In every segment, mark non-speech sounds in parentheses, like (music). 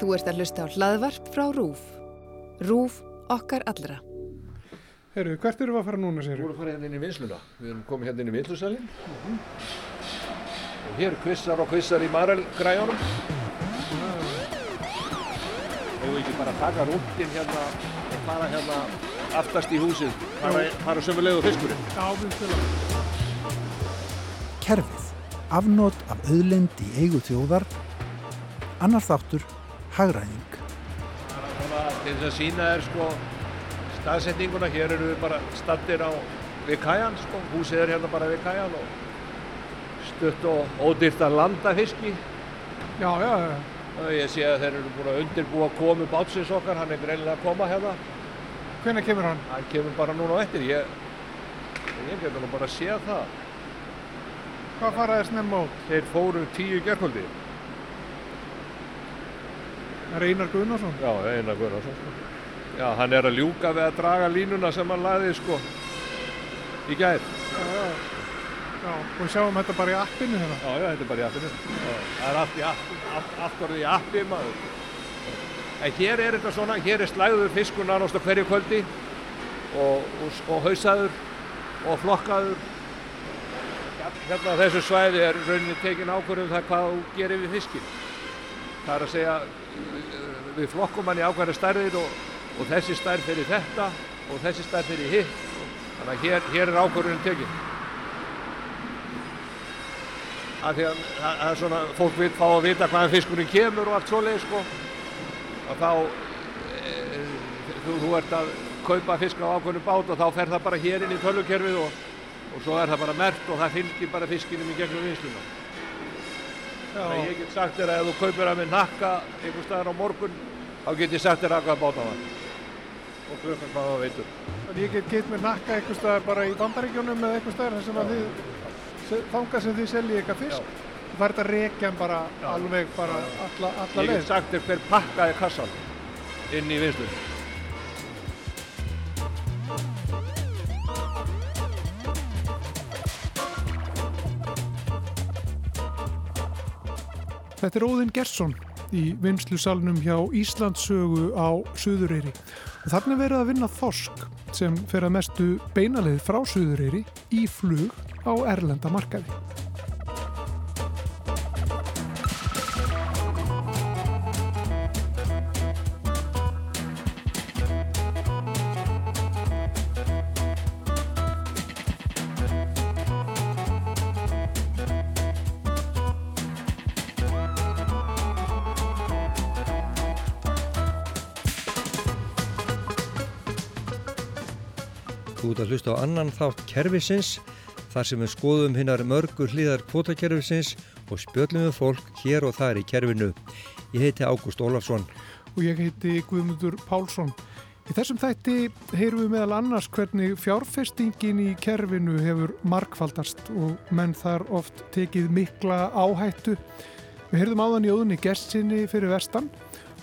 Þú ert að hlusta á hlaðvarp frá RÚF. RÚF okkar allra. Herru, hvert eru við að fara núna, sér? Við erum að fara hérna inn í vinsluna. Við erum komið hérna inn í vinslusalinn. Og hér kvissar og kvissar í marelgræjunum. Hefur við ekki bara taka rúndin hérna og fara hérna aftast í húsið. Fara, fara sömu leið og fiskurinn. Já, við spila. Kerfið. Afnót af auðlind í eigu þjóðar. Annar þáttur. Hagræðing. Til þess að sína er sko staðsetninguna. Hér eru við bara stattir á við kajan sko. Húsið er hérna bara við kajan og stutt og ódýrt að landa fiski. Já, já, já. Og Ég sé að þeir eru búin að undirbúa komu bátsins okkar, hann er greinilega að koma hérna. Hvenær kemur hann? Hann kemur bara núna á eftir, ég, ég getur nú bara að sé það. Hvað faraði snemma út? Þeir fóru tíu gerkvöldi. Reynar Gunnarsson. Já, Einar Gunnarsson sko. Já, hann er að ljúka við að draga línuna sem hann laði sko í gær. Já, já. Já, og sjáum þetta bara í appinu hérna. Já, já, þetta er bara í appinu. Já, Það er allt í app, orðið í appi maður. En hér er þetta svona, hér er slæður fiskur nánast á hverju kvöldi og, og, og hausaður og flokkaður. Hérna á þessu svæði er rauninni tekin ákvörðum það hvað þú gerir við fiskin. Það er að segja, við flokkum hann í ákveðna stærðir og, og þessi stærð fyrir þetta og þessi stærð fyrir hitt. Þannig að hér, hér er ákvörðunin tekin. Af því að það er svona, fólk vil fá að vita hvaðan fiskurinn kemur og allt svoleið sko. Og þá, e, þú, þú ert að kaupa fisk á ákveðnu bát og þá fer það bara hér inn í tölvukerfið og, og svo er það bara mert og það fylgir bara fiskinum í gegnum vinsluna. Að ég get sagt þér að ef þú kaupir að með nakka einhver staðar á morgun, þá get ég sagt þér að hvað báta var. Og klukkan hvað það veitur. En ég get gett með nakka eitthvað staðar bara í bandaríkjónum eða eitthvað staðar þar sem að þið, þangað sem þið seljið eitthvað fisk. Það er þetta rekjan bara Já. alveg bara alla, alla Ég leið. get sagt þér hver pakkaði kassan inn í vinslunni. Þetta er Óðinn Gersson í vinslusalnum hjá Íslandssögu á Suðureyri. Þarna er verið að vinna þorsk sem fer að mestu beinaleið frá Suðureyri í flug á erlenda markaði. Að hlusta á annan þátt kerfisins þar sem við skoðum hinnar mörgu hliðar kvotakerfisins og spjöllum við fólk hér og þar í kerfinu. Ég heiti Ágúst Ólafsson. og ég heiti Guðmundur Pálsson. Í þessum þætti heyrum við meðal annars hvernig fjárfestingin í kerfinu hefur markfaldast og menn þar oft tekið mikla áhættu. Við heyrðum áðan í óðunni gestinni fyrir vestan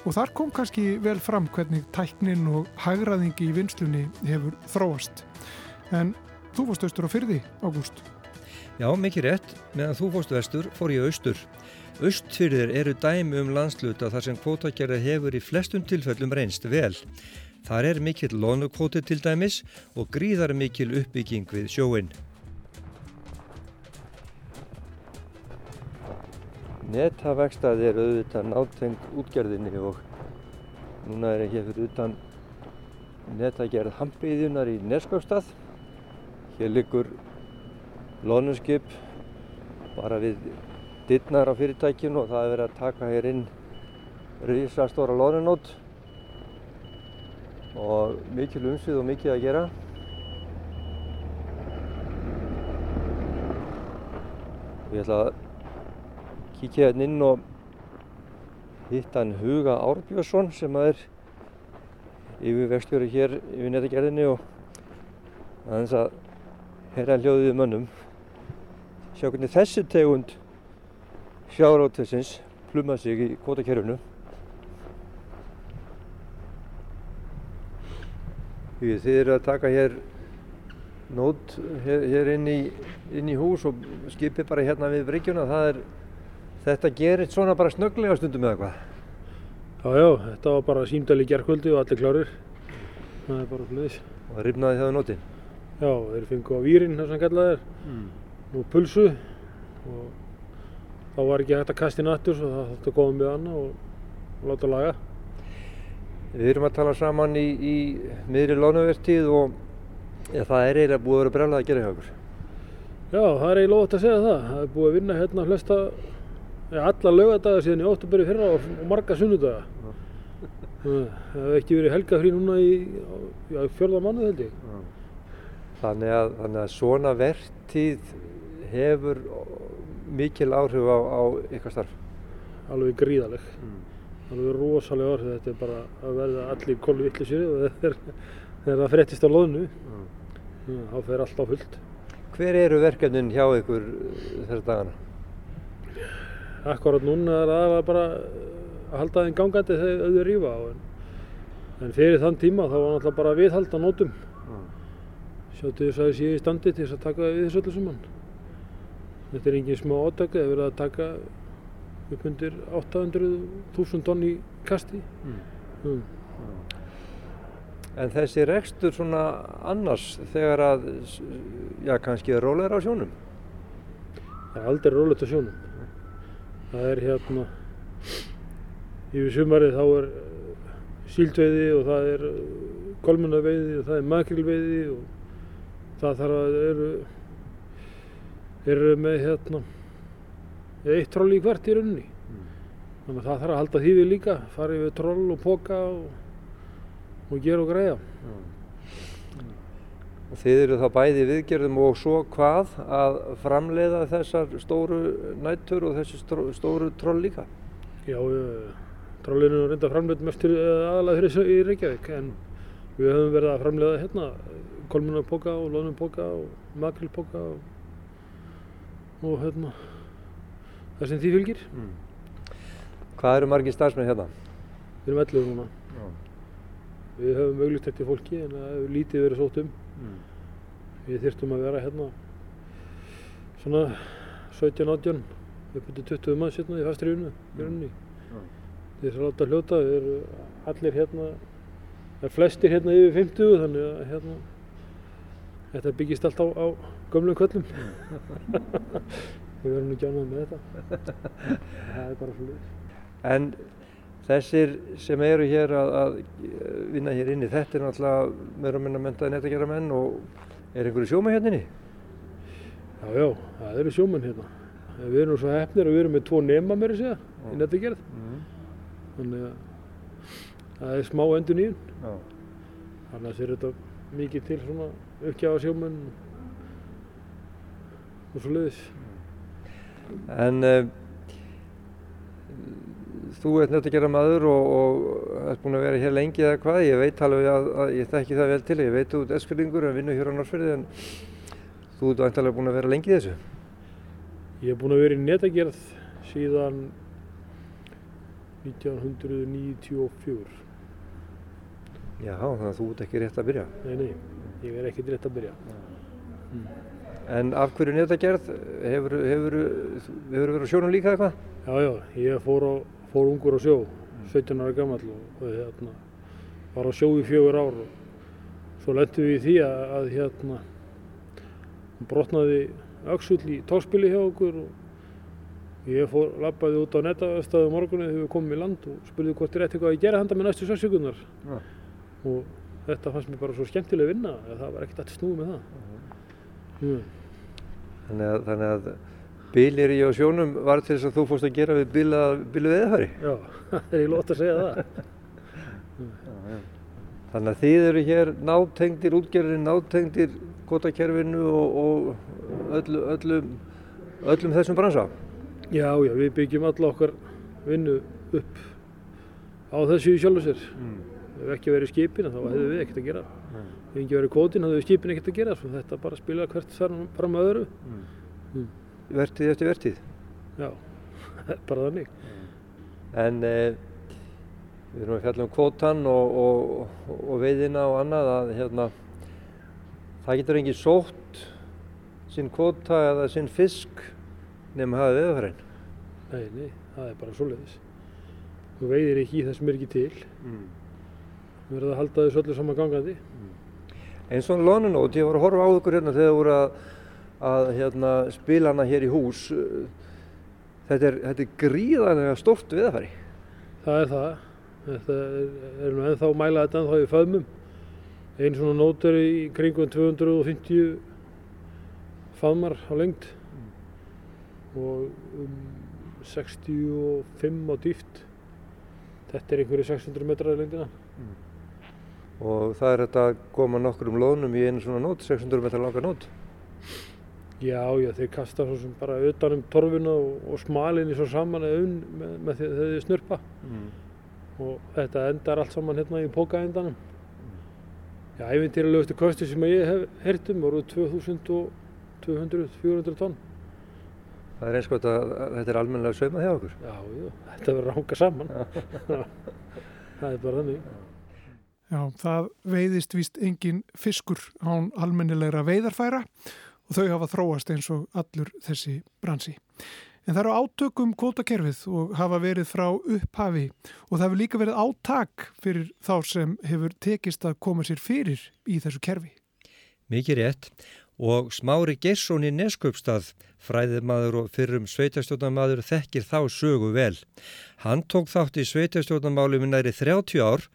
og þar kom kannski vel fram hvernig tæknin og hagraðingi í vinslunni hefur þróast. En þú fórst austur á fyrði, Ágúst. Já, mikið rétt. Meðan þú fórst vestur fór ég austur. Austfyrðir eru dæmi um landsluta þar sem kvotakerði hefur í flestum tilfellum reynst vel. Þar er mikill lónukvoti til dæmis og gríðar mikil uppbygging við sjóin. Netavegstaði er auðvitað nátengt útgerðinni og núna er ég hér fyrir utan netagerð Hampiðjunar í Neskjöfstað. Hér liggur lónuskip bara við dittnar á fyrirtækinu og það er verið að taka hér inn risastóra lónunót og mikil umsvið og mikið að gera. Ég ætla að kíkja hérna inn og hitta hann Huga Árbjörnsson sem að er yfirvegstjóri hér yfir netagerðinni og aðeins að herra hljóðið mönnum. Sjá hvernig þessi tegund sjárótessins pluma sig í kvotakerfinu. Því þið eru að taka hér nót hér, hér inn, í, inn í hús og skipið bara hérna við bryggjuna. Það er, þetta gerist svona bara snögglega stundum eða hvað. Já, já, þetta var bara símdæli gerðkvöldi og allir klárir. Það er bara hlutis. Og það rifnaði það á nótin? Já, þeir fengu á výrin þar sem kallað er Mm. og pulsu og þá var ekki hægt að kasta inn aftur svo það þátti að koma með hana og, láta laga. Við erum að tala saman í, í miðri lánavertíð og ja, það er eiginlega búið að vera brjálað að gera hjá okkur. Já, það er eiginlega ótt að segja það. Það er búið að vinna hérna flesta, ja, alla lögadaga síðan í óttuberi fyrra og, og marga sunnudaga. Það hefði ekki verið helgafrí núna í já, fjörða mánuð held ég. Þannig að, þannig að svona vertíð hefur mikil áhrif á, á ykkar starf. Alveg gríðaleg. Alveg rosalega orð. Þetta er bara að verða allir kollu vittlisir (laughs) þegar, það fréttist á loðinu, mm. þá fer allt á fullt. Hver eru verkefnin hjá ykkur þessar dagana? Akkurat núna er aðalega bara að halda þeim gangandi þegar auðvitað rýfa á. En, en fyrir þann tíma þá var náttúrulega bara að viðhalda nótum. Sjáttu þess að það sé í standi til þess að taka við þessu öllu saman. Þetta er engin smá átök, það er verið að taka upp undir 800.000 tonn í kasti. Mm. En þessi rekstur svona annars þegar að, já kannski er rólegur á sjónum? Það er aldrei rólegt á sjónum. Það er hérna, yfir sumarið þá er síldveiði og það er kolmunaveiði og það er makrilveiði og það þarf að eru, eru með hérna eitt troll í hvert í rauninni. Þannig að það þarf að halda því við líka, fara yfir troll og póka og, og gera og greiða. Og þið eru þá bæði viðgerðum og svo hvað að framleiða þessar stóru nættur og þessi stóru troll líka? Já, trollinu er reynda framleitt mest fyrir, aðalega fyrir í Reykjavík en við höfum verið að framleiða hérna kolmunarpoka og loðnumpoka og makrilpoka og, og hérna það sem því fylgir. Hvað eru margir starfsmenn hérna? Við erum 11 núna. Við höfum auglýst eftir fólki en það hefur lítið verið sótt um. Við þyrftum að vera hérna svona 17-18 upp til 20 manns hérna í fastriðinu í rauninni. Þið þess að láta hljóta, við erum allir hérna, það er flestir hérna yfir 50 þannig að hérna þetta byggist allt á, á gömlum köllum. (laughs) við verðum ekki ánægð með þetta. (laughs) það er bara svolítið. En þessir sem eru hér að, að vinna hér inni, þetta er náttúrulega meira minna mentaði nettagjara menn og er einhverju sjóma hérna inni? Já, já, það eru sjómenn hérna. Við erum svo hefnir að við erum með tvo nema mér að segja í nettagerð. Þannig að það er smá endur nýjun. Já. Þannig að sér þetta mikið til svona uppgjáða sjómenn og svo leiðis. En uh, þú ert nettagjara maður og, og ert búin að vera hér lengi eða hvað? Ég veit alveg að, að ég þekki það vel til, ég veit þú ert eskfyrlingur en vinnur hér á Norsfjörði en þú ert vantarlega búin að vera lengi þessu. Ég er búinn að vera í netagerð síðan 1994. Já, þannig að þú ert ekki rétt að byrja. Nei, nei, ég er ekkert rétt að byrja. En af hverju nettagerð? Hefur, verið á sjónum líka eitthvað? Já, já, ég fór, á, fór ungur á sjó, 17 ára gammal og, og hérna, var á sjó í fjögur ár og svo lendum við í því að, að hérna, brotnaði öxull í tókspili hjá okkur og ég fór, lappaði út á netastöðu morgunni þegar við komum í land og spurði hvort er eitthvað að gera handa með næstu sex sekundar Já. og þetta fannst mér bara svo skemmtileg vinna að það var ekkert að snúið með það. Mm. Þannig að, þannig að bilir í á sjónum var til þess að þú fórst að gera við biluð eðafæri. Já, (laughs) það er ég lótt að segja það. (laughs) Þannig að þið eru hér nátengdir útgerðin, nátengdir kvotakerfinu og, og öllu, öllum, öllum þessum bransa. Já, já, við byggjum alla okkar vinnu upp á þessu í sjálfu sér. Ef ekki verið skipin þá hefðu við ekkert að gera. Ef ekki verið kvótin þá hefðu skipin ekkert að gera. Svo þetta bara spila hvert fram fram að öðru. Vertíð eftir vertíð. Já, (laughs) bara þannig. En eh, við erum að fjalla um kvótan og, og, og veiðina og annað að hérna, það getur engin sótt sinn kvóta eða sinn fisk nema hafa veðafærin. Nei, nei, það er bara svoleiðis. og veiðir ekki í það sem er ekki til. Mm. Við verðum að halda þessu öllu saman gangandi. Eins og lónunót, ég var að horfa á ykkur hérna þegar þú voru að, að hérna, spila hana hér í hús. Þetta er, þetta er gríðanlega stort viðafæri. Það er það. Þetta er, er nú ennþá mæla þetta ennþá í föðmum. Einn svona nót er í kringum 250 faðmar á lengd og um 65 á dýft. Þetta er einhverju 600 metrar í lengdina. Og það er þetta að koma nokkrum lónum í einu svona nót, 600 metrar langa nót. Já, já, þeir kasta svo sem bara utan um torfuna og, og smalinni svo saman eða unn með, með því þið snurpa. Mm. Og þetta endar allt saman hérna í pókaendanum. Já, æfintýralegustu kosti sem ég hef heyrt um voru 2200-400 tonn. Það er eins gott að, að þetta er almennilega saumað hjá okkur. Já, já, þetta verður að ranga saman. (laughs) það er bara þannig. Já, það veiðist víst engin fiskur án almennilegra veiðarfæra og þau hafa þróast eins og allur þessi bransi. En það eru átökum kvótakerfið og hafa verið frá upphafi og það hefur líka verið átak fyrir þá sem hefur tekist að koma sér fyrir í þessu kerfi. Mikið rétt og Smári Geirsson í Neskjöpstað, fræðimaður og fyrrum sveitastjórnamaður þekkir þá sögu vel. Hann tók þátt í sveitastjórnamálum í næri 30 ár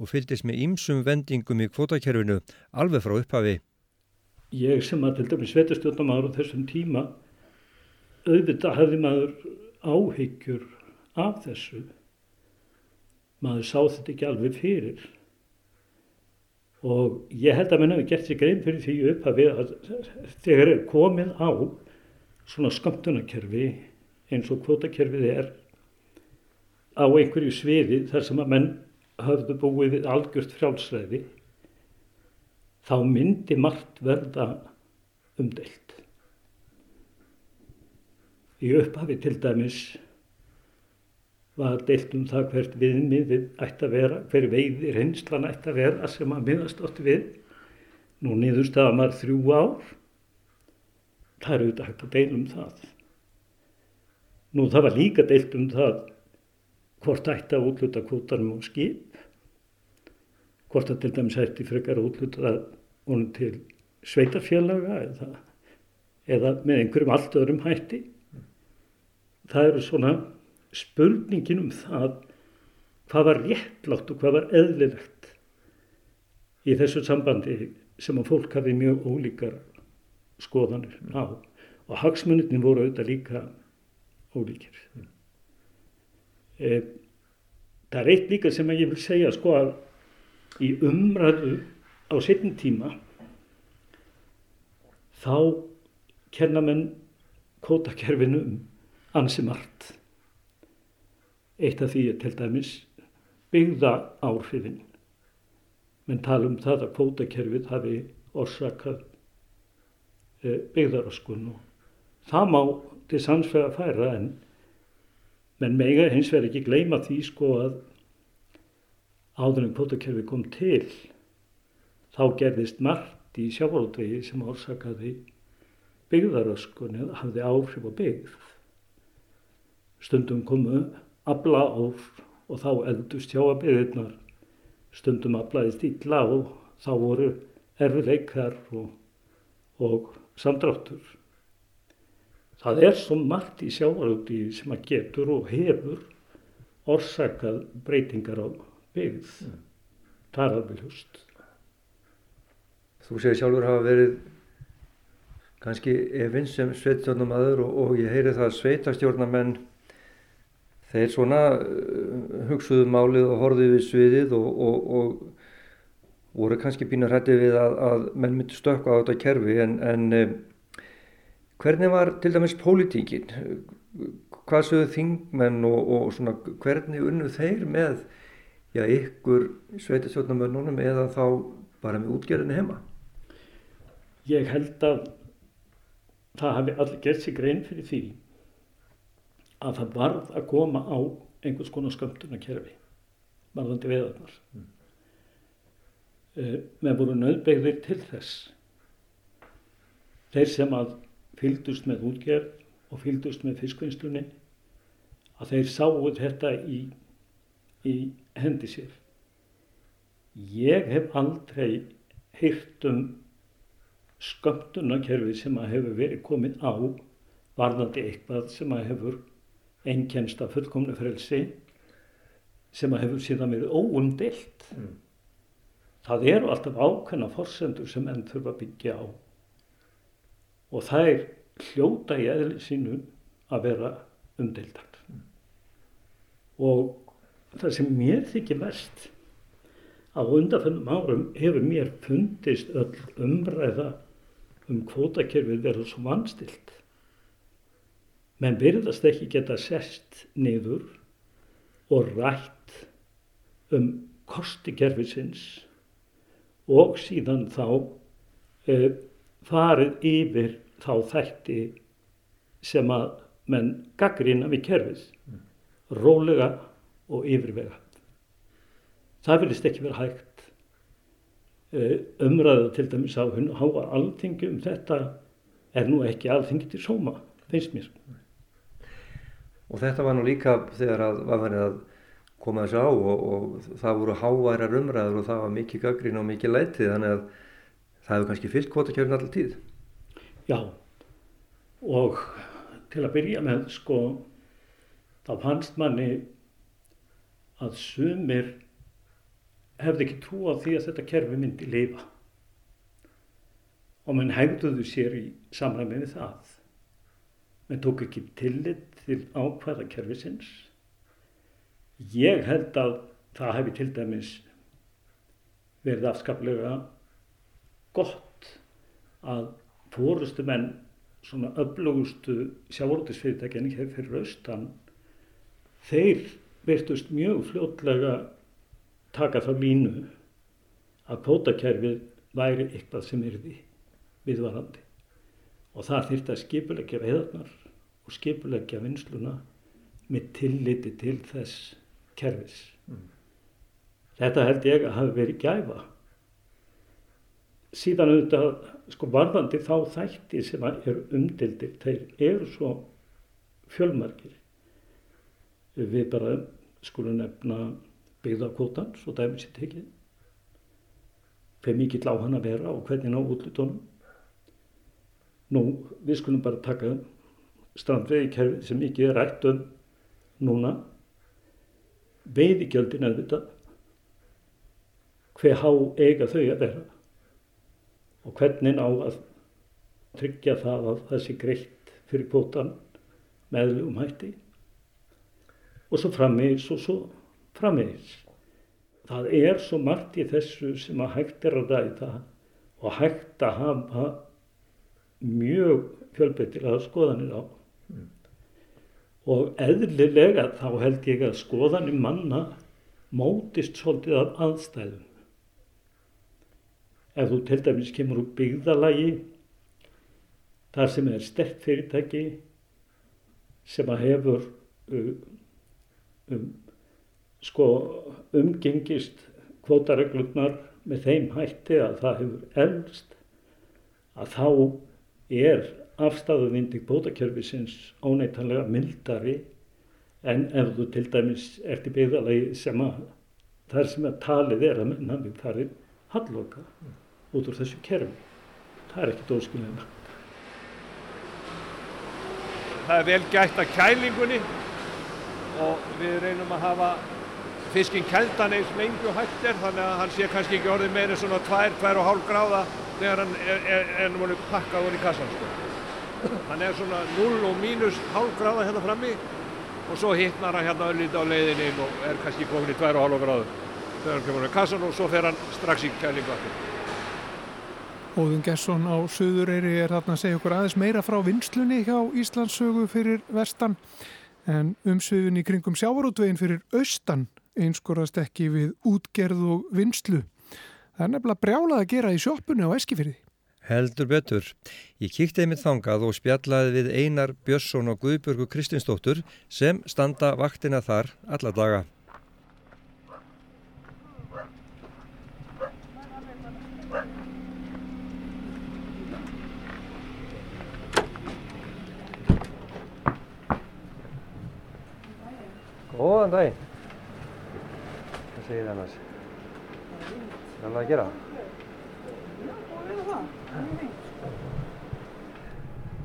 og fyldist með ýmsum vendingum í kvotakerfinu alveg frá upphafi. Ég sem að til dæmis sveitastjórnamaður á þessum tíma auðvitað hefði maður áhyggjur af þessu. Maður sá þetta ekki alveg fyrir. Og ég held að menn hefði gert sér grein fyrir því upp að, þegar er komið á svona skamtunarkerfi eins og kvotakerfið er á einhverju sviði þar sem að menn hafðu búið við algjört frjálsræði þá myndi margt verða umdelt. Í upphafi til dæmis var deilt um það hvert viðmiðið ætti að vera, hver veiði reynslan ætti að vera sem að miðast átt við. Nú niðurstaða maður þrjú ár, það er auðvitað hægt að deila um það. Nú það var líka deilt um það hvort ætti að útluta kvotanum og skip, hvort að til dæmis ætti frekar útluta honum til sveitarfélaga eða, eða með einhverjum allt öðrum hætti. Það eru svona spurningin um það hvað var réttlátt og hvað var eðlilegt í þessu sambandi sem að fólk hafi mjög ólíkar skoðanir á og hagsmunnitin voru auðvitað líka ólíkir. E, það er eitt líka sem ég vil segja sko að í umræðu á setjum tíma þá kenna menn kótakerfinu um ansi margt. Eitt af því er til dæmis byggða áhrifin. Menn tala um það að kvótakerfið hafi orsakað byggðaraskun og það má til sannsvega færa en menn mega hins vegar ekki gleyma því sko að áður en kvótakerfið kom til þá gerðist margt í sjávarútvegi sem orsakaði byggðaraskun eða hafði áhrif á byggð. Stundum komu afla og, og þá eldust sjáabyrðirnar stundum aflaðist illa og þá voru erfileikar og, og samdráttur. Það er svo margt í sjávarúti sem að getur og hefur orsakað breytingar á byggð. Mm. Það er alveg hlust. Þú segir sjálfur hafa verið kannski efinn sem sveitstjórnamaður og, og ég heyri það að sveitastjórnamenn þeir svona uh, hugsuðu málið og horfið við sviðið og, og, og voru kannski býna hrættið við að, að menn myndi stökka á þetta kerfi en, en um, hvernig var til dæmis pólitíkin? Hvað sögðu þingmenn og, og svona hvernig unnu þeir með já, ykkur sveitastjórnamönnunum eða þá bara með útgerðinu heima? Ég held að það hafi allir gert sig grein fyrir því að það varð að koma á einhvers konar skömmtunarkerfi varðandi veðarnar. Mm. Uh, með voru nöðbegðir til þess. Þeir sem að fylgdust með útgerð og fylgdust með fiskvinnslunni að þeir sáu þetta í í hendi sér. Ég hef aldrei heyrt um skömmtunarkerfi sem að hefur verið komið á varðandi eitthvað sem að hefur einkennst af fullkomnu frelsi sem að hefur síðan verið óumdelt. Mm. Það eru alltaf ákveðna fórsendur sem enn þurfa að byggja á og það er hljóta í eðli sínu að vera umdeildar. Mm. Og það sem mér þykir verst á undanfennum árum hefur mér fundist öll umræða um kvótakerfið verður svo vanstilt. Menn byrðast ekki geta sest niður og rætt um kostikerfisins og síðan þá e, farið yfir þá þætti sem að menn gaggrina við kerfið, mm. rólega og yfirvega. Það vilist ekki vera hægt. E, umræða til dæmis á hún háa alþingi um þetta er nú ekki alþingi til sóma, finnst mér. Og þetta var nú líka þegar að var verið að koma þessu á og, og það voru háværar umræður og það var mikið gaggrín og mikið lætið þannig að það hefur kannski fyllt kvotakjörn alltaf tíð. Já, og til að byrja með sko þá fannst manni að sumir hefði ekki trú á því að þetta kerfi myndi lifa. Og mann hegduðu sér í samræmi við það. Menn tók ekki tillit til ákvæða kerfisins. Ég held að það hefði til dæmis verið afskaplega gott að fórustu menn svona öflugustu sjávortisfyrirtækjan hér fyrir austan þeir virtust mjög fljótlega taka þá línu að kvótakerfið væri eitthvað sem er við viðvarandi og það þýrt að skipulegja veðarnar og skipulegja vinsluna með tilliti til þess kerfis. Mm. Þetta held ég að hafi verið gæfa. Síðan auðvitað sko varðandi þá þætti sem er umdildir, þeir eru svo fjölmarkir. Við bara skulum nefna byggðarkvotan, svo dæmis ég tekið. Hver mikill á hann að vera og hvernig ná útlutónum. Nú, við skulum bara taka strandveikerfið sem ekki er rætt um núna. Veiðigjöldin auðvitað. Hver há eiga þau að vera? og hvernig á að tryggja það að það sé greitt fyrir kvotan meðlum hætti og svo framvegis og svo framvegis. Það er svo margt í þessu sem að hægt er að ræða og hægt að hafa mjög fjölbreytilega skoðanir á. Mm. Og eðlilega þá held ég að skoðanir manna mótist svolítið af aðstæðum ef þú til dæmis kemur úr byggðalagi þar sem er stert fyrirtæki sem að hefur um, um, sko, umgengist kvotareglurnar með þeim hætti að það hefur elst að þá er afstæðuvindig bótakjörfisins óneitanlega mildari en ef þú til dæmis ert í byggðalagi sem að þar sem að talið er að menn hafið farið halloka út úr þessu kerfi. Það er ekkert óskilina. Það er vel gætt að kælingunni og við reynum að hafa fiskinn kældan eins lengi og hægt er þannig að hann sé kannski ekki orðið meira svona 2-2,5 gráða þegar hann er, er, er náttúrulega pakkað úr í kassan sko. Hann er svona 0 og mínus hálf gráða hérna frammi og svo hittnar hann hérna öllítið á leiðinni og er kannski komin í 2,5 gráðu þegar hann kemur í kassan og svo fer hann strax í kælingu. Óðun Gesson á Suðureyri er þarna að segja okkur aðeins meira frá vinslunni hjá Íslandssögu fyrir vestan en umsviðun í kringum sjávarútvegin fyrir austan einskorast ekki við útgerð og vinslu. Það er nefnilega brjálað að gera í sjóppunni á Eskifyrði. Heldur betur. Ég kíkti einmitt þangað og spjallaði við Einar Björnsson og Guðbjörgu Kristinsdóttur sem standa vaktina þar alla daga. Góðan daginn. Hvað segir þið annars? Hvað er það að gera?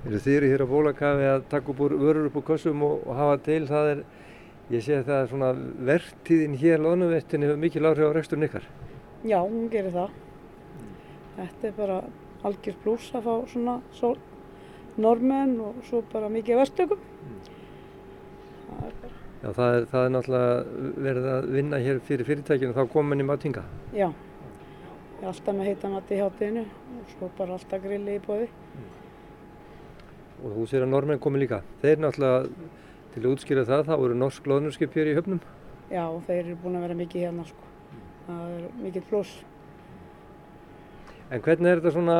Eru þið eru hér á bólakafi að taka upp úr vörur upp úr kössum og, og hafa til það er, ég sé að það er svona vertíðin hér, loðnuvertin hefur mikil áhrif á reksturinn ykkar. Já, hún gerir það. Þetta er bara algjör blús að fá svona sól, normenn og svo bara mikið verstökum. Það er Já, það er, það er náttúrulega verið að vinna hér fyrir fyrirtækinu þá komin í matinga. já, ég er alltaf með heita mat í hátteginu og svo bara alltaf grilli í bóði. Og þú sér að normenn komi líka. Þeir náttúrulega, til að útskýra það, þá eru norsk loðnurskip hér í höfnum. Já, þeir eru búin að vera mikið hérna sko. Það er mikið pluss. En hvernig er þetta svona,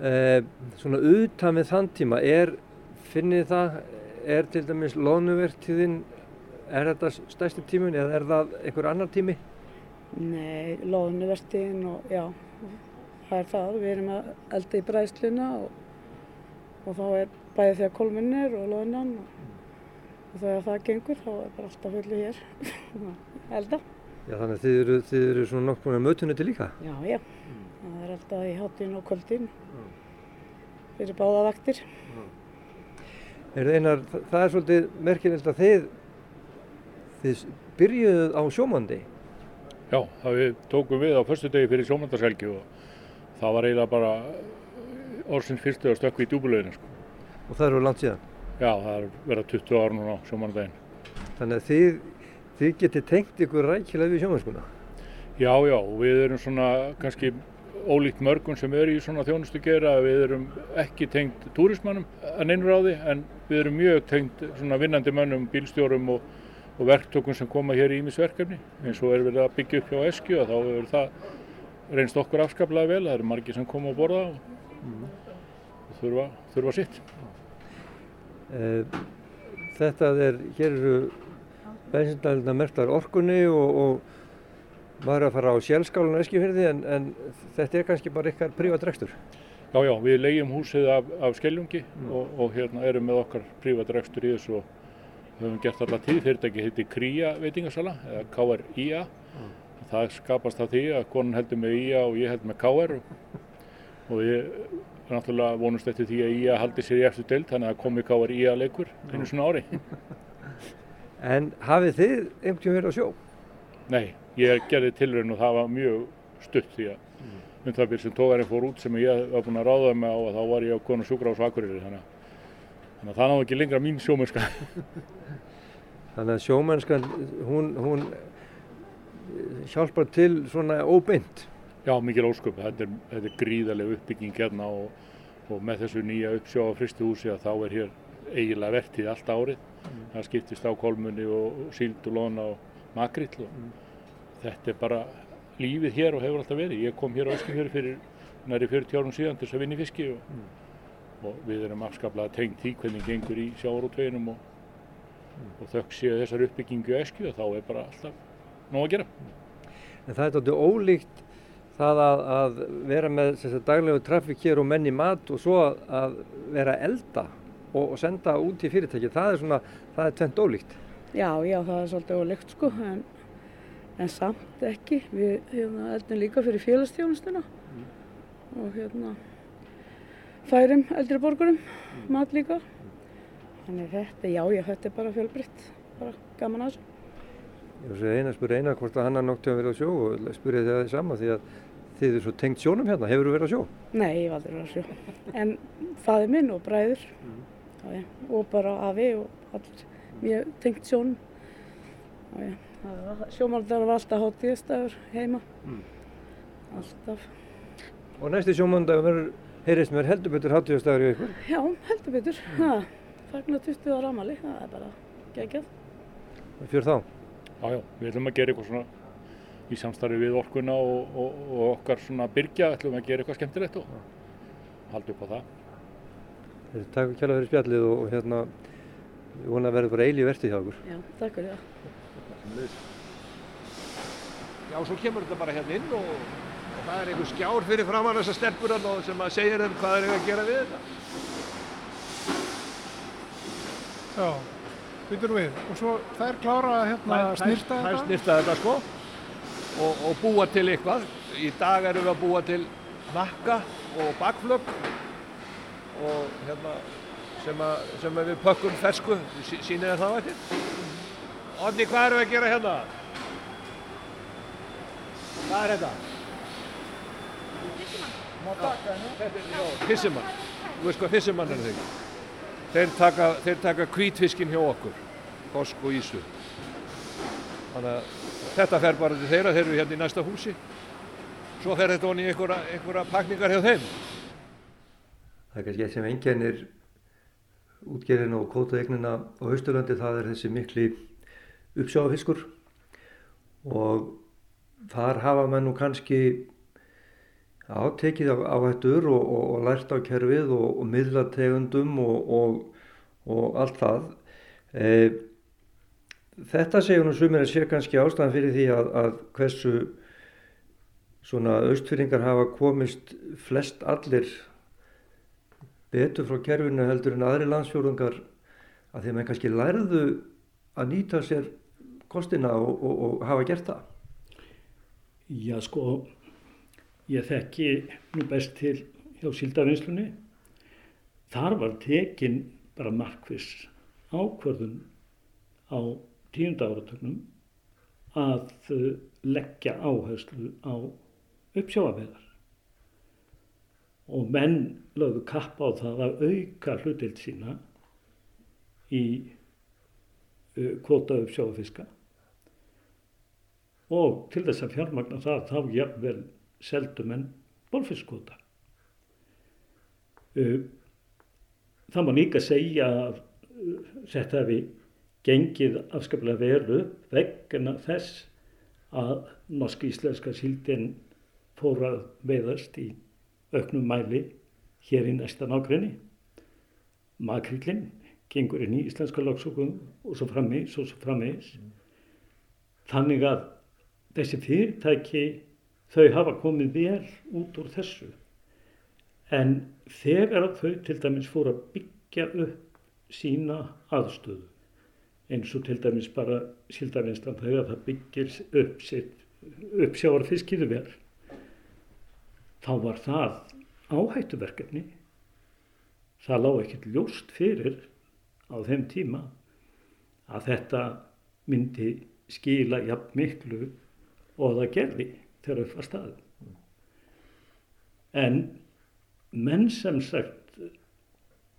eh, svona utan við þann tíma? Er, finnið það, er til dæmis loðnuvertíðin, er þetta stærsti tímun eða er það einhver annar tími? Nei, loðnuvertin og já, það er það. Við erum að elda í bræðsluna og, og þá er bæði þegar kolminnir og loðnan og, og þegar það gengur þá er bara alltaf fullu hér (laughs) elda. Já, þannig að þið eru, þið eru svona nokkuð með mötunni til líka. Já, já, það er alltaf í hátinn og kvöldin fyrir báða vaktir. Er einar, það, er svolítið merkilegt að þið, þið byrjuðuð á sjómandi. Já, það við tókum við á förstu degi fyrir sjómandarshelgi og það var eiginlega bara orðsins fyrstu að stökku í djúbulauðinu. Sko. Og það eru langt síðan. Já, það er verið 20 ára núna á sjómandaginn. Þannig að þið, þið getið tengt ykkur rækilega við sjómanskuna. Já, já, við erum svona kannski ólíkt mörgum sem eru í svona þjónustu gera. Við erum ekki tengt túrismannum að neinur á því en við erum mjög tengt svona vinnandi mönnum, bílstjórum og, og verktökum sem koma hér í ímisverkefni. Eins og er verið að byggja upp hjá Eskju og þá hefur það reynst okkur afskaplega vel. Það eru margir sem koma að borða og, og þurfa, þurfa sitt. Eh, Þetta er, hér eru bensindælina merktar orkunni og, og maður er að fara á sjálfskálan og eskifyrði en, en þetta er kannski bara ykkar prívatrekstur. Já, já, við leigjum húsið af, af Skeljungi og, og hérna erum með okkar prívatrekstur í þessu og höfum gert alla tíð. Fyrirtæki heitir Kría veitingasala eða KRIA. Það skapast af því að konan heldur með IA og ég held með KR og, ég náttúrulega vonumst eftir því að IA haldi sér í eftir deild þannig að komi KRIA leikur einu svona ári. (laughs) En hafið þið einhvern tíma verið á sjó? Nei, ég gerði tilraun og það var mjög stutt því að um það byrjum sem tógarinn fór út sem ég var búinn að ráða mig á og þá var ég á konu sjúkra á Svakuriri þannig, þannig að það náðu ekki lengra mín sjómennska. (laughs) Þannig að sjómennskan, hún, hún eh, hjálpar til svona óbeint. Já, mikil ósköp. Þetta er, þetta er gríðarlega uppbygging hérna og, og með þessu nýja uppsjá á fristuhúsi að þá er hér eiginlega vertíð allt árið. Það skiptist á kolmunni og, síld og lona og makrill og þetta er bara lífið hér og hefur alltaf verið. Ég kom hér á Eskifjörði fyrir næri 40 árum síðan til þess að vinna í fiski og, og við erum afskaplega tengt því hvernig gengur í sjávarútveginum og, og þökk séu þessar uppbyggingu í Eskju þá er bara alltaf nóg að gera. En það er þetta ólíkt það að, að vera með þess að daglegu trafík hér og menni mat og svo að, að vera elda og, og senda út í fyrirtæki. Það er svona, það er tvent ólíkt. Já, já, það er svolítið ólíkt sko, en, en samt ekki. Við hérna, eldum líka fyrir félagsþjónustuna og hérna færum eldri borgurum mat líka. Þannig þetta, já, þetta er bara fjölbreytt, bara gaman að þessu. Ég var að eina spura eina hvort að hann har nokkuð að vera á sjó og spura þið það sama því að þið eru svo tengt sjónum hérna. Hefur þú verið á sjó? Nei, ég hef aldrei verið að sjó. En faðir minn og bræður já, já, og bara afi og allir mjög tengt sjónum. Já, það var- alltaf hátíðistafur heima. Alltaf. Og næsti sjómandag verður, heyrist mér heldur betur hátíðastæður í ykkur. Já, heldur betur. Ha, fagnar 20 ára amali, það er bara geggjað. Fjör þá. Já, já, við ætlum að gera eitthvað svona í samstarfi við orkuna og, og, og okkar svona byrgja, ætlum að gera eitthvað skemmtilegt og halda upp á það. Takk kjærlega fyrir spjallið og, og hérna, ég vona að verður bara eilíð vertið hjá okkur. Já, takk fyrir það. Já, svo kemur þetta bara hérna inn og, og það er einhver skjár fyrir framann þessar stelpur og sem að segja þeim hvað þeir eiga að gera við þetta. Já, Býtur við, og svo þær klára hérna að snýrta Það er þetta? snýrta þetta sko og, og búa til eitthvað. Í dag erum við að búa til nakka og bakflögg og hérna sem, að, sem að við pökkum fersku, sí, sýnir það það eftir. Odni, hvað erum við að gera hérna? Hvað er þetta? Já, fissimann. Þú veist hvað fissimann er þig? Þeir taka, þeir taka kvítfiskin hjá okkur, kosk og ísu. Þannig að þetta fer bara til þeirra, þeir eru hérna í næsta húsi. Svo fer þetta onni í einhverja, einhverja pakningar hjá þeim. Það er kannski eitt sem engjarnir útgerðina og kótaegnina á Austurlandi það er þessi mikli uppsjáfiskur og þar hafa mann nú kannski átekið á áhættur og, og, og lært á kerfið og, og miðlategundum og allt það. E, þetta segjum nú sumir að sé kannski ástæðan fyrir því að, að hversu svona austfyrringar hafa komist flest allir betur frá kerfinu heldur en aðri landsfjórðungar að þeim en kannski lærðu að nýta sér kostina og, og, og hafa gert það? Já sko, ég þekki nú best til hjá síldavinslunni. Þar var tekin bara markvis ákvörðun á tíunda áratögnum að leggja áherslu á uppsjáaveðar og menn lögðu kapp á það að auka hlutild sína í uh, kvota uppsjáafiska og til þess að fjármagna það þá jafnvel seldum en bólfiskkvota. Uh, það má líka segja að uh, þetta hefði gengið afskaplega veru vegna þess að norsk-íslenska síldin fór að veiðast í auknum mæli hér í næsta nákrenni. Makrillin gengur inn í íslenska lagsókum og svo frammeins og svo frammeins. Mm. Þannig að þessi fyrirtæki þau hafa komið vel út úr þessu. En þegar þau til dæmis fór að byggja upp sína aðstöðu eins og til dæmis bara síldarvinstan þegar það byggir upp sitt uppsjáarfiskiðu verð þá var það áhættuverkefni. Það lág ekkert ljóst fyrir á þeim tíma að þetta myndi skila jafn miklu og það gerði þegar upp var staðið. En menn sem sagt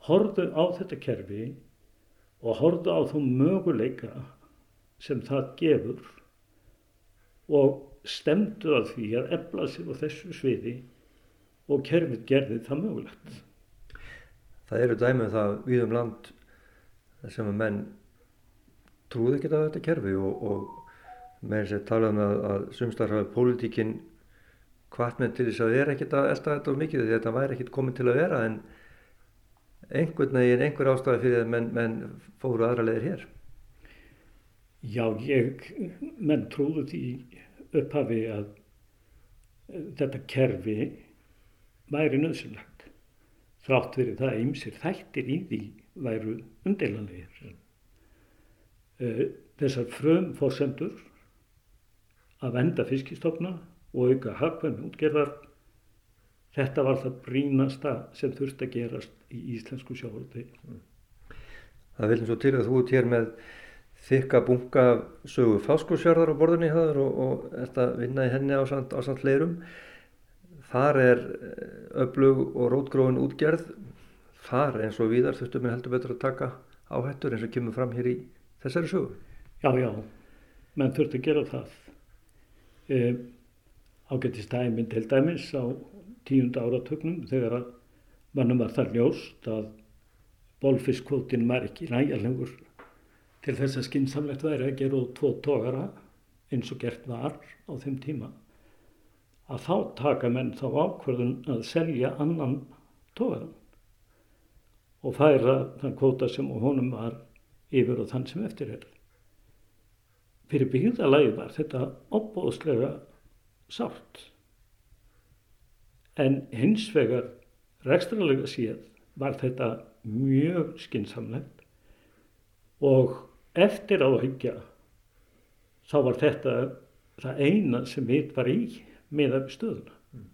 horfðu á þetta kerfi og horfðu á þú möguleika sem það gefur og stemdu að því að efla sig á þessu sviði og kerfið gerði það mögulegt. Það eru dæmið um það við um land sem að menn trúði ekki á þetta kerfi og, og með þess að tala um að, að sumstar hafa pólitíkinn hvartmenn til þess að vera ekkert að elda þetta of mikið því að þetta væri ekkert komið til að vera en einhvern veginn einhver ástæði fyrir að menn, menn fóru aðra leðir hér. Já, ég, menn trúðu því upphafi að þetta kerfi væri nöðsynlegt þrátt fyrir það ymsir þættir í því væru undilanlegir. Þessar frum fórsendur að venda fiskistofna og auka hagkvæmni útgerðar þetta var það brínasta sem þurfti að gerast í íslensku sjávarútvegi. Það viljum svo til að þú ert hér með þykka bunga sögu fáskósjörðar á borðinni höður og, og ert að vinna í henni á samt, á samt leirum. Þar er öflug og rótgróin útgerð. Þar eins og viðar þurftum við heldur betur að taka áhættur eins og kemur fram hér í þessari sögu. Já, já, menn þurfti að gera það. E, ágættist dæminn til dæmis á tíunda áratögnum þegar að mannum var það ljóst að bólfiskvótin var ekki næjarlegur til þess að skynnsamlegt væri að gera út tvo tógara eins og gert var á þeim tíma að þá taka menn þá ákverðun að selja annan tógaran og færa þann kvóta sem honum var yfir og þann sem eftir er. Fyrir byggðalagi var þetta opbóðslega sátt en hins vegar rekstralega séð var þetta mjög skinsamlegt og eftir á að hyggja þá var þetta það eina sem við var í með af stöðuna. Mm.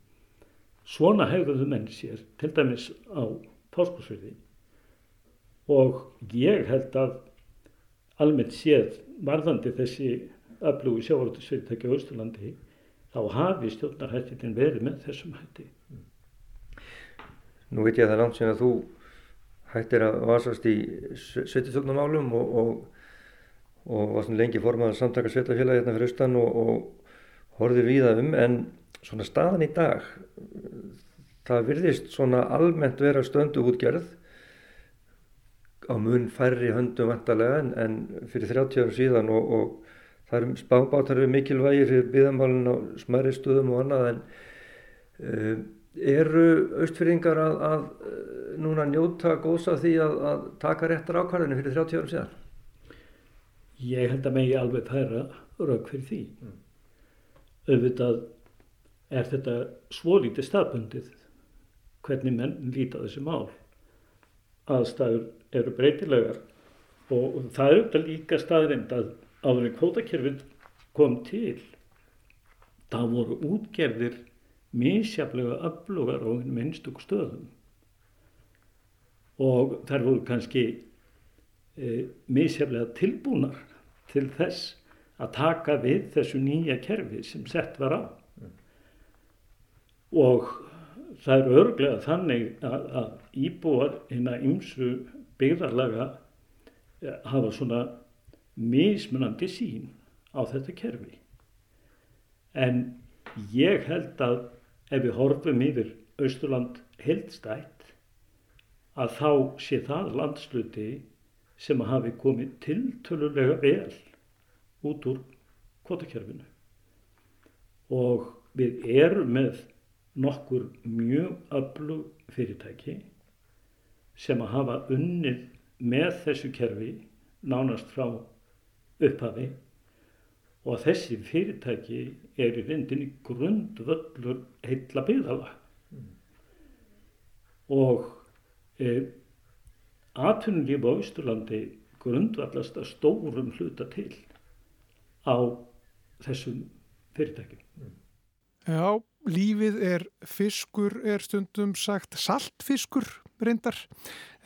Svona hefðuðu menn sér, til dæmis á páskosverði og ég held að almennt séð varðandi þessi öflugu sjávarútisfyrirtæki á Östurlandi þá hafi stjórnarhættin verið með þessum hætti. Nú veit ég að það er langt sem að þú hættir að vasast í sveitistjórnumálum og, og, og var svona lengi formað samtaka sveitafélagi hérna fyrir austan og, og horfið viða um en svona staðan í dag það virðist svona almennt vera stöndu útgerð á mun færri höndum vantarlega en, en fyrir 30 árum síðan og, og það eru spábátar eru mikilvægir fyrir byðamálinn á smæri stuðum og annað en uh, eru austfyrringar að, að uh, núna njóta góðs af því að, að taka réttar ákvarðinu fyrir 30 árum síðan? Ég held að megi alveg færa rauk fyrir því. Mm. Auðvitað er þetta svolítið staðbundið hvernig menn líta þessi mál. Aðstæður eru breytilegar. Og það er auðvitað líka staðrind að áður en kvótakerfin kom til þá voru útgerðir misjaflega öflugar á minnstug stöðum. Og þær voru kannski e, misjaflega tilbúnar til þess að taka við þessu nýja kerfi sem sett var á. Mm. og það er örglega þannig að, að íbúar hérna ymsu byggðarlaga eh, hafa svona mismunandi sín á þetta kerfi. En ég held að ef við horfum yfir Östurland heldstætt að þá sé það landsluti sem hafi komið tiltölulega vel út úr kvotakerfinu. Og við erum með nokkur mjög öflug fyrirtæki sem að hafa unnið með þessu kerfi nánast frá upphafi og þessi fyrirtæki er í reyndinni grundvöllur heilla byggðala mm. og e, atvinnulíf á Ísturlandi grundvallast að stórum hluta til á þessum fyrirtækjum. Mm. Já, lífið er fiskur, er stundum sagt saltfiskur reyndar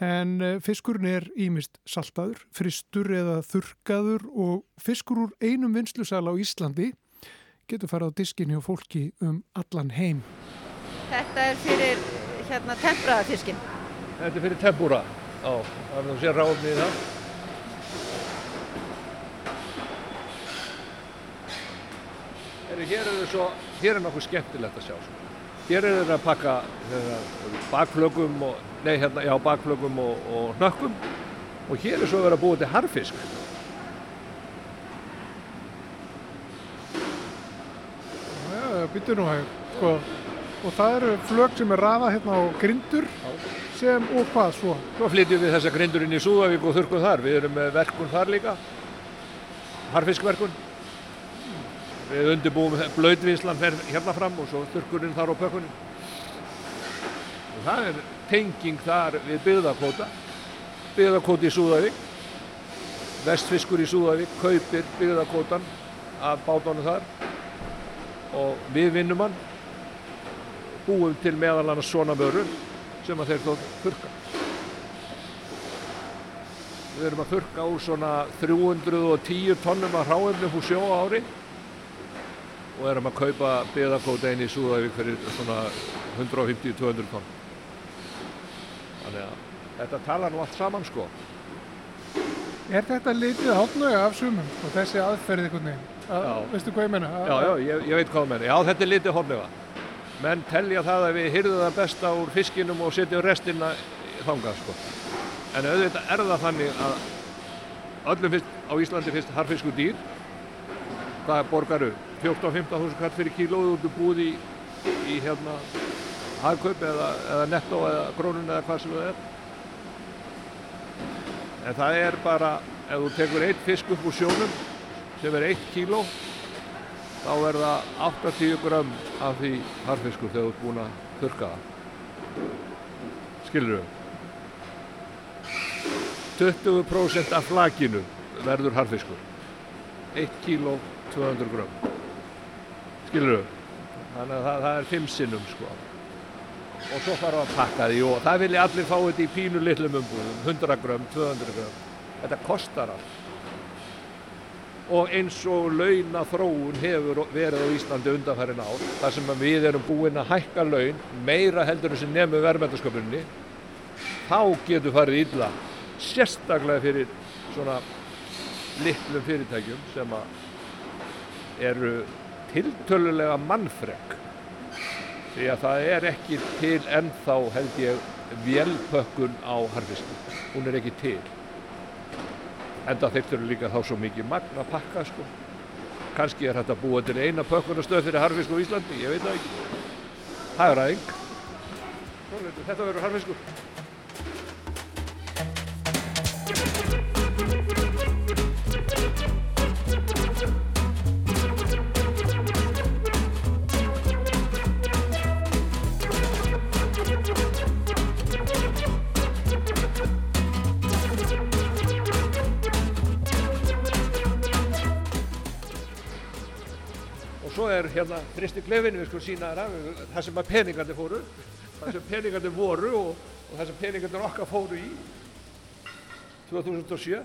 en eh, fiskurinn er ímist saltaður, fristur eða þurkaður og fiskur úr einum vinslusal á Íslandi getur farað á diskinni og fólki um allan heim. Þetta er fyrir hérna tempraða fiskin. Þetta er fyrir tempura, á, það er það sér ráðnið það. Hér er, svo, hér er nokkuð skemmtilegt að sjá. Svo. Hér er þetta að pakka hérna, bakflögum og nei hérna, já, bakflögum og, og hnökkum og hér er svo verið að búa til harfisk. Já, býtur nú hægur, sko, og það eru flög sem er rafa hérna á grindur sem, og hvað svo? Svo flytjum við þessa grindur inn í Súðavík og þurkum þar, við erum með verkun þar líka, harfiskverkun. Við undirbúum blöðvinslan hérna fram og svo þurkurinn þar á pökkunum. Og það er tenging þar við byggðarkóta byggðarkóti í Súðavík vestfiskur í Súðavík kaupir byggðarkótan af bátánu þar. Og við vinnum hann búum til meðal annars svona vörur sem að þeir þótt þurka við erum að þurka úr svona 310 tonnum af hráefnum hús sjó ári og erum að kaupa byggðarkóta inn í Súðavík fyrir svona 150-200 tonn þannig að þetta tala nú allt saman sko Er þetta litið hálfnöga af sumum og þessi aðferðið einhvern veginn? Veistu hvað ég menna? Já, já, ég, ég veit hvað ég menna. Já, þetta er litið hálfnöga. Menn telja það að við hyrðum það besta úr fiskinum og setjum restina þangað sko. En auðvitað er það þannig að öllum fyrst, á Íslandi fyrst harfisku dýr. Hvað borgaru? 14-15 þúsund kall fyrir kílóðu út úr búði í, í hérna hagkaup eða, eða netto eða krónun eða hvað sem það er? En það er bara ef þú tekur eitt fisk upp úr sjónum sem er eitt kíló þá er það 80 gram af því harfiskur þegar þú ert búin að þurka það. Skilur þau 20% af flakinu verður harfiskur 1 kíló 200 grömm. Skilur þau þannig að það, það er 5 sinnum sko. Og svo fara að pakka því og það vilja allir fá þetta í pínu litlum umbúðum. 100 grömm, 200 grömm. Þetta kostar allt. Og eins og launa þróun hefur verið á Íslandi undanfærin ár þar sem við erum búin að hækka laun meira heldur sem nefnum verðmættasköpunni þá getur farið illa sérstaklega fyrir svona litlum fyrirtækjum sem að eru tiltölulega mannfreg því að það er ekki til ennþá held ég vélpökkun á harfiski hún er ekki til. Enda þeir eru líka þá svo mikið magn að pakka sko. Kannski er þetta búið til eina pökkunastöð fyrir harfisk á Íslandi, ég veit það ekki. Það er aðeins þetta verður harfiskur er hérna fristi klefin við sko sína það sem að peningandi fóru það sem peningandi voru og, og það sem peningandi okkar fóru í 2007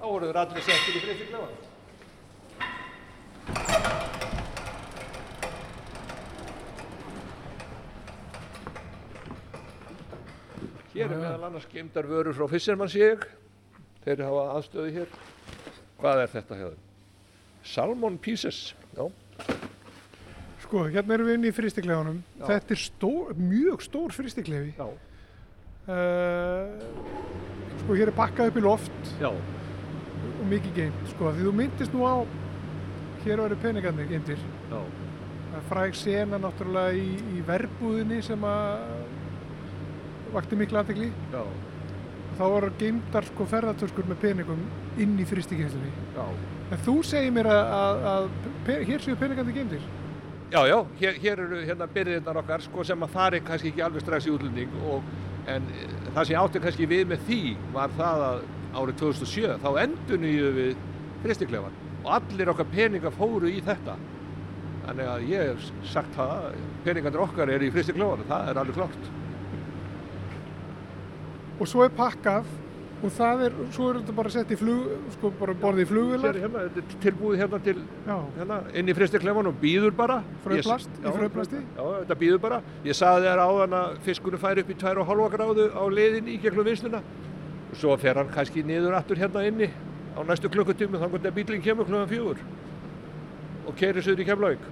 þá voru þeir allir settir í fristi klefan Hér er meðal annars geimdar vörur frá Fissermannsík þeir hafa aðstöðu hér. Hvað er þetta þeim? Salmon Pieces. Já Sko, hérna erum við inn í fristiklefanum. Þetta er stór, mjög stór fristiklefi. Já. Uh, sko, hér er bakkað upp í loft. Já. Og mikið geimt, sko. Því þú myndist nú á, hér eru peningarnir geimtir. Já. Það er fræg sena náttúrulega í, í verbúðinni sem að vakti miklu aðtegli. Já. Þá voru geimtar sko ferðartöskur með peningum inn í fristiklefinni. Já. En þú segir mér að, að, að hér séu peningarnir geimtir. Já, já, hér, hér eru hérna byrðirnar okkar sko, sem að fari kannski ekki alveg strax í útlending og, en það sem ég átti kannski við með því var það að árið 2007 þá endur nýju við fristiklefan og allir okkar peningar fóru í þetta. Þannig að ég hef sagt það peningarnir okkar eru í fristiklefan það er alveg klart Og svo er pakkað og það er, svo er þetta bara sett í flug, sko bara borðið í flugvilar. Hérna, þetta tilbúið hérna til, hérna, inn í fristiklefan og býður bara. Fröplast, í fröplasti? Já, þetta býður bara. Ég saði þér áðan að fiskunum fær upp í 2,5 gráðu á leiðin í gegnum vinsluna. Og svo fer hann kannski niður aftur hérna inni á næstu klukkutími þannig að bílinn kemur klukkan fjögur og keirir söður í Keflavík.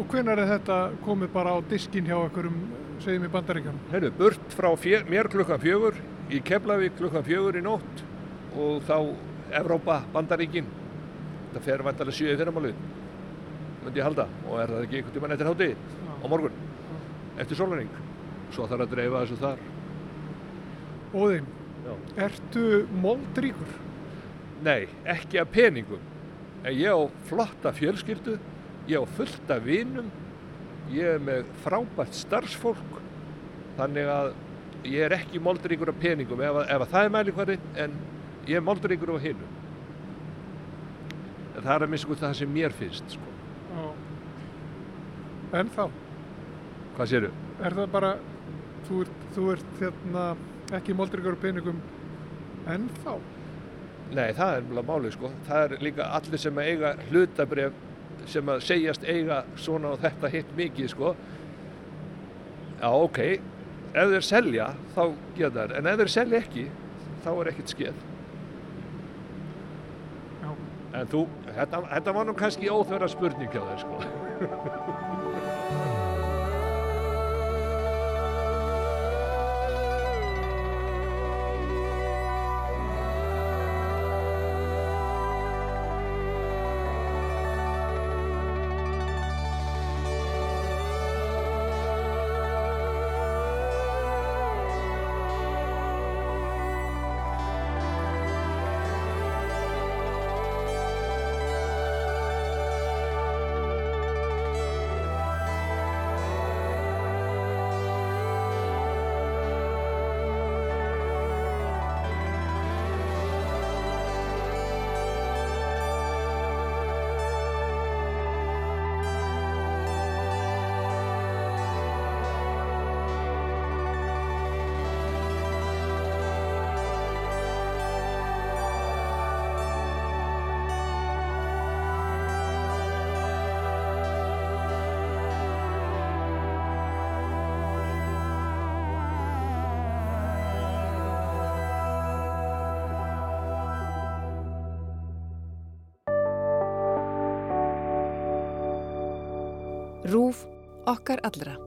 Og hvenar er þetta komið bara á diskin hjá einhverjum, segjum í bandaríkjum? Herru, burt frá fjör, mér klukkan fjögur í Keflavík klukkan fjögur í nótt og þá Evrópa, Bandaríkin. Það fer vantarlega sjöði fyrramálið myndi ég halda. Og er það ekki einhvern tíman eftir hátti á morgun? Eftir sólurning svo þarf að dreifa þessu þar. Óðinn, ertu moldríkur? Nei, ekki af peningum. En ég á flotta fjölskyldu ég á fullt af vinum ég er með frábært starfsfólk. Þannig að ég er ekki moldríkur af peningum ef, ef það er mælikvarinn en ég er moldríkur af hinu en það er að minnst það sem mér finnst sko. En þá? Hvað séru? Er það bara þú ert, þú ert þérna, ekki moldríkur af peningum en þá? Nei, það er mjög málið sko það er líka allir sem eiga hlutabref sem að segjast eiga svona og þetta hitt mikið sko já ok ef þeir selja þá geta þeir en ef þeir selja ekki þá er ekkert skeð. Já. en þú, þetta, þetta var nú kannski óþverra spurning hjá þeir sko (laughs) Rúf okkar allra.